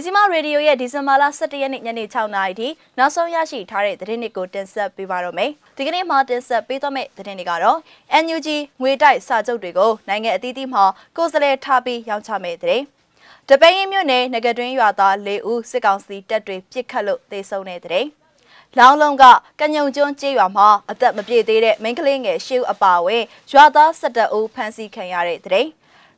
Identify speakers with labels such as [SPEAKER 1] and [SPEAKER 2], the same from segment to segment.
[SPEAKER 1] မြစီမရေဒီယိုရဲ့ဒီဇင်ဘာလ17ရက်နေ့ညနေ6နာရီထိနောက်ဆုံးရရှိထားတဲ့သတင်းတွေကိုတင်ဆက်ပေးပါတော့မယ်။ဒီကနေ့မှာတင်ဆက်ပေးသွားမယ့်သတင်းတွေကတော့ NUG ငွေတိုက်စာချုပ်တွေကိုနိုင်ငံအသီးသီးမှာကိုယ်စားလှယ်ထားပြီးရောင်းချမယ့်သတင်း။တပိန်ရင်မြို့နယ်ငကတွင်းရွာသား၄ဦးစစ်ကောင်စီတပ်တွေပစ်ခတ်လို့သေဆုံးတဲ့သတင်း။လောင်းလုံးကကညုံကျွန်းကျေးရွာမှာအသက်မပြည့်သေးတဲ့မိန်းကလေးငယ်ရှေ့အပါအဝင်ရွာသား၁၁ဦးဖမ်းဆီးခံရတဲ့တဲ့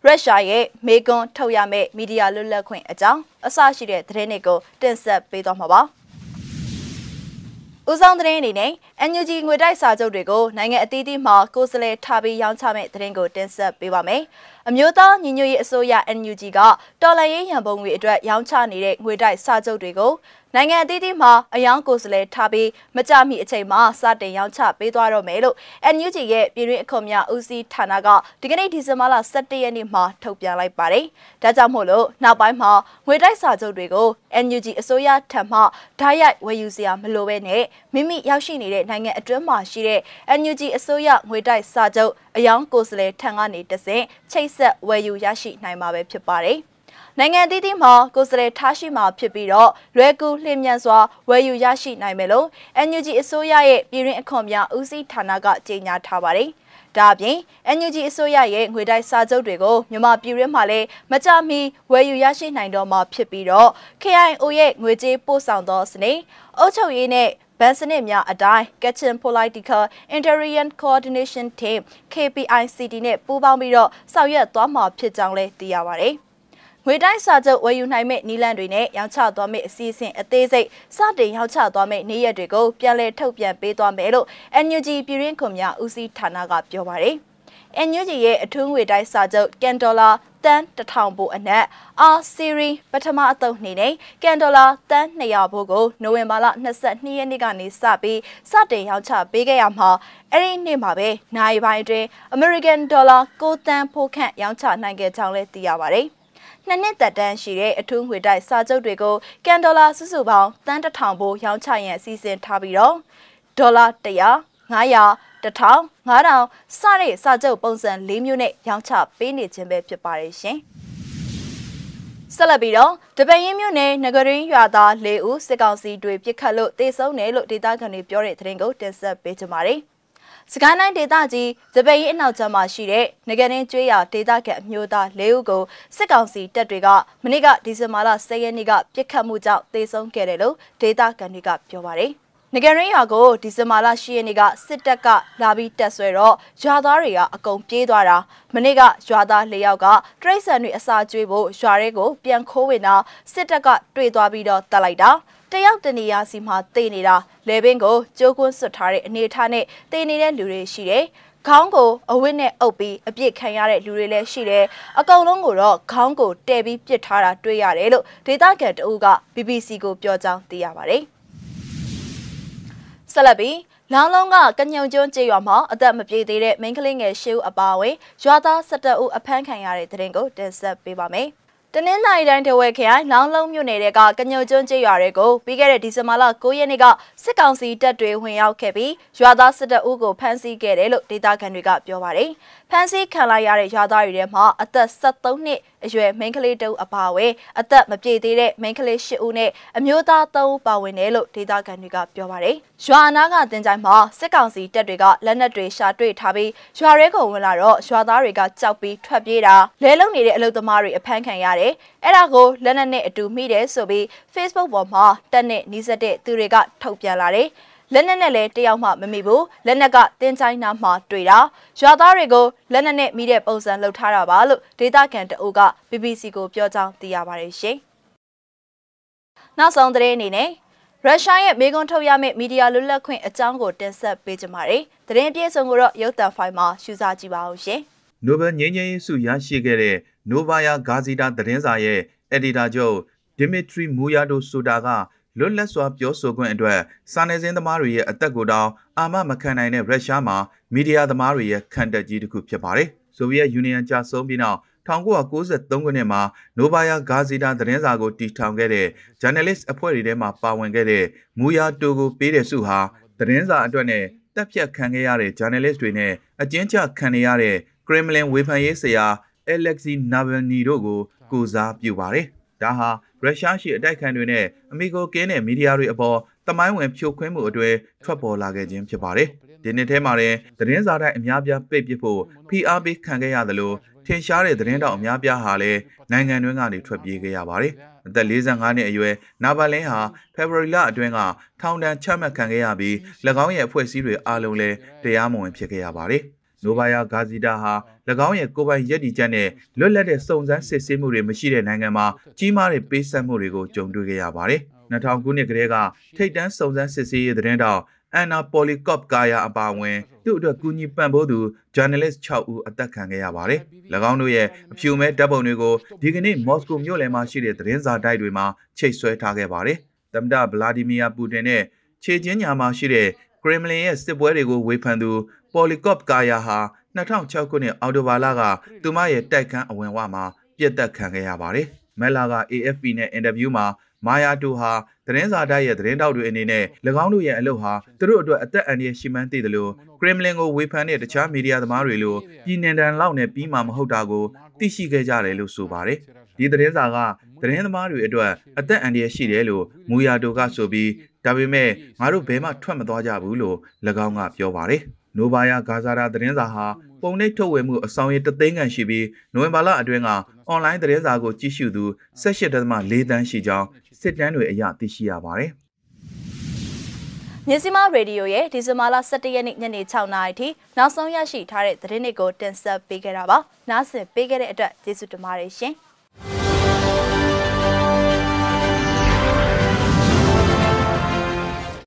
[SPEAKER 1] ရုရှားရဲ့မေကွန်ထုတ်ရမယ့်မီဒီယာလွတ်လပ်ခွင့်အကြောင်းအစရှိတဲ့သတင်းတွေကိုတင်ဆက်ပေးသွားမှာပါ။ဦးဆောင်သတင်းအနေနဲ့ NUG ငွေတိုက်စာချုပ်တွေကိုနိုင်ငံအသီးသီးမှာကိုယ်စားလှယ်ထားပြီးရောင်းချမဲ့သတင်းကိုတင်ဆက်ပေးပါမယ်။အမျိုးသားညီညွတ်ရေးအစိုးရ NUG ကတော်လှန်ရေးရန်ပုံငွေအတွက်ရောင်းချနေတဲ့ငွေတိုက်စာချုပ်တွေကိုနိုင်ငံအသီးသီးမှာအယောင်ကိုယ်စားလှယ်ထားပြီးမကြမီအချိန်မှာစတင်ရောင်းချပေးသွားတော့မယ်လို့ NUG ရဲ့ပြည်တွင်းအခွန်များဦးစီးဌာနကဒီကနေ့ဒီဇင်ဘာလ17ရက်နေ့မှာထုတ်ပြန်လိုက်ပါတယ်။ဒါကြောင့်မို့လို့နောက်ပိုင်းမှာငွေတိုက်စာချုပ်တွေကို NUG အစိုးရထံမှဓာတ်ရိုက်ဝယ်ယူစရာမလိုဘဲနဲ့မိမိရောက်ရှိနေတဲ့နိုင်ငံအတွင်းမှာရှိတဲ့ NUG အစိုးရငွေတိုက်စာချုပ်အယောင်ကိုယ်စားလှယ်ထံကနေတဆင့်ချိတ်ဆက်ဝယ်ယူရရှိနိုင်မှာပဲဖြစ်ပါတယ်။နိုင်ငံအသီးသီးမှာကိုယ်စားလှယ်ထားရှိမှာဖြစ်ပြီးတော့လွယ်ကူလျင်မြန်စွာဝယ်ယူရရှိနိုင်မယ်လို့ NUG အစိုးရရဲ့ပြည်တွင်းအခွန်များဦးစီးဌာနကကြေညာထားပါတယ်။ ဒါအပြင် NUG အစိုးရရဲ့ငွေတိုက်စာချုပ်တွေကိုမြန်မာပြည်တွင်းမှာလည်းမကြမီဝယ်ယူရရှိနိုင်တော့မှာဖြစ်ပြီးတော့ KIO ရဲ့ငွေကြေးပို့ဆောင်သောစနစ်အုပ်ချုပ်ရေးနဲ့ဗန်စနစ်များအတိုင်း Kitchen Political Interior Coordination Team KPICT နဲ့ပူးပေါင်းပြီးတော့ဆောင်ရွက်သွားမှာဖြစ်ကြောင်းလည်းသိရပါတယ်။ ငွေတိုင်းစာချုပ်ဝယ်ယူနိုင်မဲ့နီလန်တွေနဲ့ရောင်းချသွားမယ့်အစီအစဉ်အသေးစိတ်စတင်ရောင်းချသွားမယ့်နေ့ရက်တွေကိုပြန်လည်ထုတ်ပြန်ပေးသွားမယ်လို့ NUG ပြည်ရင်းခွန်များဦးစီးဌာနကပြောပါတယ်။ NUG ရဲ့အထူးငွေတိုင်းစာချုပ်ကန်ဒေါ်လာတန်း1000ဘို့အနက် R series ပထမအသုတ်နေနဲ့ကန်ဒေါ်လာတန်း200ဘို့ကိုနိုဝင်ဘာလ22ရက်နေ့ကနေစပြီးစတင်ရောင်းချပေးခဲ့ရမှာအဲ့ဒီနေ့မှာပဲနိုင်ပိုင်းအတွင်း American Dollar 6တန်းဖိုးခန့်ရောင်းချနိုင်ခဲ့ကြောင်းလည်းသိရပါတယ်။ နှစ်နှစ်သက်တမ်းရှိတဲ့အထူးငွေတိုက်စာချုပ်တွေကိုကန်ဒေါ်လာစုစုပေါင်းတန်းတထောင်ဘိုးရောင်းချရန်အစီအစဉ်ထားပြီးတော့ဒေါ်လာ100 900 1000 9000စတဲ့စာချုပ်ပုံစံ၄မျိုးနဲ့ရောင်းချပေးနေခြင်းပဲဖြစ်ပါတယ်ရှင်ဆက်လက်ပြီးတော့တပင်းရင်မြို့နယ်ငကရင်းရွာသား၄ဦးစစ်ကောင်စီတွေပြစ်ခတ်လို့တေဆုံးတယ်လို့ဒေသခံတွေပြောတဲ့သတင်းကိုတင်ဆက်ပေးကြပါမယ်။ စကိုင်းတိုင်းဒေသကြီးဇပိန်အနောက်ကျမ်းမှာရှိတဲ့ငကရင်ကျွေးရဒေသခံအမျိုးသား၄ဦးကိုစစ်ကောင်စီတပ်တွေကမနေ့ကဒီဇင်ဘာလ10ရက်နေ့ကပြစ်ခတ်မှုကြောင့်တေဆုံးခဲ့တယ်လို့ဒေသခံတွေကပြောပါတယ်။ငကရင်ရွာကိုဒီဇင်ဘာလ10ရက်နေ့ကစစ်တပ်ကလာပြီးတက်ဆွဲတော့ရွာသားတွေကအကုန်ပြေးသွားတာမနေ့ကရွာသား၄ယောက်ကတရိတ်ဆန်တွေအစာကျွေးဖို့ရွာတွေကိုပြန်ခိုးဝင်တာစစ်တပ်ကတွေ့သွားပြီးတော့တက်လိုက်တာ တယောက်တနေရာစီမှာတေနေတာလေပင်ကိုကြိုးကွန်းဆွတ်ထားတဲ့အနေအထားနဲ့တေနေတဲ့လူတွေရှိတယ်ခေါင်းကိုအဝတ်နဲ့အုပ်ပြီးအပြစ်ခံရတဲ့လူတွေလည်းရှိတယ်။အကောင်လုံးကိုတော့ခေါင်းကိုတဲပြီးပစ်ထားတာတွေ့ရတယ်လို့ဒေသခံတအုပ်က BBC ကိုပြောကြောင်းသိရပါတယ်။ဆက်လက်ပြီးလောင်းလုံးကကညုံကျွန်းကျေးရွာမှာအသက်မပြေသေးတဲ့မိန်းကလေးငယ်ရှစ်ဦးအပါအဝင်ရွာသား၁၁ဦးအဖမ်းခံရတဲ့တဲ့ရင်ကိုတင်ဆက်ပေးပါမယ်။ တနင်္သာရီတိုင်းတဝဲခရိုင်လောင်းလုံးမြို့နယ်ကကညိုကျွန်းကျေးရွာတွေကိုပြီးခဲ့တဲ့ဒီဇင်ဘာလ9ရက်နေ့ကစစ်ကောင်စီတပ်တွေဝင်ရောက်ခဲ့ပြီးရွာသားစစ်တပ်ဦးကိုဖမ်းဆီးခဲ့တယ်လို့ဒေသခံတွေကပြောပါတယ်။ဖမ်းဆီးခံလိုက်ရတဲ့ရွာသားတွေထဲမှာအသက်73နှစ် အရွယ်မိန်းကလေးတဦးအပါအဝင်အသက်မပြည့်သေးတဲ့မိန်းကလေး10ဦးနဲ့အမျိုးသား3ဦးပါဝင်တယ်လို့ဒေသခံတွေကပြောပါတယ်။ရွာအနားကတင်ကြိုင်မှာစစ်ကောင်စီတပ်တွေကလက်နက်တွေရှာတွေ့ထားပြီးရွာရဲကိုဝင်လာတော့ရွာသားတွေကကြောက်ပြီးထွက်ပြေးတာလဲလုံနေတဲ့အလုပ်သမားတွေအဖမ်းခံရတယ်။အဲ့ဒါကိုလက်နက်နဲ့အတူမိတယ်ဆိုပြီး Facebook ပေါ်မှာတက်နဲ့နှီးစက်တဲ့သူတွေကထုတ်ပြန်လာတယ်။ လက်နက်နဲ့လည်းတယောက်မှမမိဘူးလက်နက်ကတင်းချိုင်းနာမှာတွေ့တာရွာသားတွေကိုလက်နက်နဲ့မိတဲ့ပုံစံလုပ်ထားတာပါလို့ဒေတာကန်တအုပ်က BBC ကိုပြောကြောင်းသိရပါတယ်ရှင်နောက်ဆုံးသတင်းအနေနဲ့ရုရှားရဲ့မေကွန်ထုတ်ရမယ့်မီဒီယာလွတ်လပ်ခွင့်အကြောင်းကိုတင်ဆက်ပေးကြပါမယ်။သတင်းပြေဆုံးကိုတော့ရုပ်သံဖိုင်မှာရှုစားကြည့်ပါဦးရှင်။
[SPEAKER 2] နိုဘယ်ငြိမ်းချမ်းရေးဆုရရှိခဲ့တဲ့ Novaya Gazeta သတင်းစာရဲ့အက်ဒီတာချုပ်ဒီမီထရီမူယာဒိုဆိုတာက လွတ်လပ်စွာပြောဆိုခွင့်အတွက်စာနယ်ဇင်းသမားတွေရဲ့အသက်ကိုတောင်အာမမခံနိုင်တဲ့ရုရှားမှာမီဒီယာသမားတွေရဲ့ခံတက်ကြီးတစ်ခုဖြစ်ပါတယ်။ဆိုဗီယက်ယူနီယံကြာဆုံးပြီးနောက်1993ခုနှစ်မှာနိုဗာယာဂါဇီတာသတင်းစာကိုတည်ထောင်ခဲ့တဲ့ journalist အဖွဲ့တွေထဲမှာပါဝင်ခဲ့တဲ့မူယာတိုကိုပေးတဲ့ဆုဟာသတင်းစာအတွက်နဲ့တက်ဖြတ်ခံခဲ့ရတဲ့ journalist တွေနဲ့အကျဉ်းချခံနေရတဲ့ Kremlin ဝေဖန်ရေးဆရာ Alexei Navalny တို့ကိုကိုစားပြုပါတယ်။ဒါဟာ ရုရှားရှိအတိုက်ခံတွေနဲ့အမေကိုကင်းတဲ့မီဒီယာတွေအပေါ်တမိုင်းဝင်ဖြိုခွင်းမှုအတွေ့ထွက်ပေါ်လာခဲ့ခြင်းဖြစ်ပါတယ်။ဒီနှစ်ထဲမှာလည်းသတင်းစာတိုင်းအများပြားပိတ်ပစ်ဖို့ဖိအားပေးခံခဲ့ရသလိုထင်ရှားတဲ့သတင်းတောက်အများပြားဟာလည်းနိုင်ငံတွင်းကနေထွက်ပြေးခဲ့ရပါတယ်။အသက်45နှစ်အရွယ်နာဗလင်းဟာဖေဖော်ဝါရီလအတွင်းကထောင်ဒဏ်ချမှတ်ခံခဲ့ရပြီး၎င်းရဲ့အဖွဲ့အစည်းတွေအားလုံးလည်းတရားမဝင်ဖြစ်ခဲ့ရပါတယ်။ နိုဗာယာဂါဇီတာဟာ၎င်းရဲ့ကိုယ်ပိုင်ရည်တည်ချက်နဲ့လွတ်လပ်တဲ့စုံစမ်းစစ်ဆေးမှုတွေမရှိတဲ့နိုင်ငံမှာကြီးမားတဲ့ပေးဆက်မှုတွေကိုကြုံတွေ့ခဲ့ရပါတယ်။2000ခုနှစ်ကတည်းကထိတ်တန်းစုံစမ်းစစ်ဆေးရေးသတင်းတောက်အန်နာပိုလီကော့ကာယာအပါအဝင်သူ့အတွက်ကူညီပံ့ပိုးသူ journalist 6ဦးအသက်ခံခဲ့ရပါတယ်။၎င်းတို့ရဲ့အဖြူမဲဓာတ်ပုံတွေကိုဒီကနေ့မော်စကိုမြို့လယ်မှာရှိတဲ့သတင်းစာတိုက်တွေမှာချိတ်ဆွဲထားခဲ့ပါတယ်။သမ္မတဗလာဒီမီယာပူတင်နဲ့ခြေချင်းညာမှာရှိတဲ့ ကရမလင်ရဲ့စစ်ပွဲတွေကိုဝေဖန်သူပိုလီကော့ကာယာဟာ2006ခုနှစ်အောက်တိုဘာလကသူမရဲ့တိုက်ခန်းအဝင်ဝမှာပြစ်တက်ခံခဲ့ရပါတယ်။မဲလာက AFP နဲ့အင်တာဗျူးမှာမာယာတိုဟာသတင်းစာတိုက်ရဲ့သတင်းတောက်တွေအနေနဲ့၎င်းတို့ရဲ့အလုပ်ဟာသူတို့အတွက်အသက်အန္တရာယ်ရှိမှန်းသိတယ်လို့ကရမလင်ကိုဝေဖန်တဲ့တခြားမီဒီယာသမားတွေလိုပြည်နယ်တန်လောက်နဲ့ပြီးမှမဟုတ်တာကိုသိရှိခဲ့ကြတယ်လို့ဆိုပါတယ်။ဒီသတင်းစာက သတင်းသမားတွေအတွက်အသက်အန္တရာယ်ရှိတယ်လို့မူယာတိုကဆိုပြီးဒါပေမဲ့ငါတို့ဘယ်မှထွက်မသွားကြဘူးလို့၎င်းကပြောပါတယ်။နိုဗာယာဂါဇာရာသတင်းစာဟာပုံနှိပ်ထုတ်ဝေမှုအဆောင်ရည်တသိန်းခန့်ရှိပြီးနိုဝင်ဘာလအတွင်းကအွန်လိုင်းသတင်းစာကိုကြည့်ရှုသူ18.4တန်းရှိကြောင်းစစ်တမ်းတွေအရသိရှိရပါတယ်။
[SPEAKER 1] မြစီမရေဒီယိုရဲ့ဒီဇင်ဘာလ17ရက်နေ့ညနေ6နာရီထိနောက်ဆုံးရရှိထားတဲ့သတင်းတွေကိုတင်ဆက်ပေးခဲ့တာပါ။နားဆင်ပေးခဲ့တဲ့အတွက်ကျေးဇူးတင်ပါတယ်ရှင်။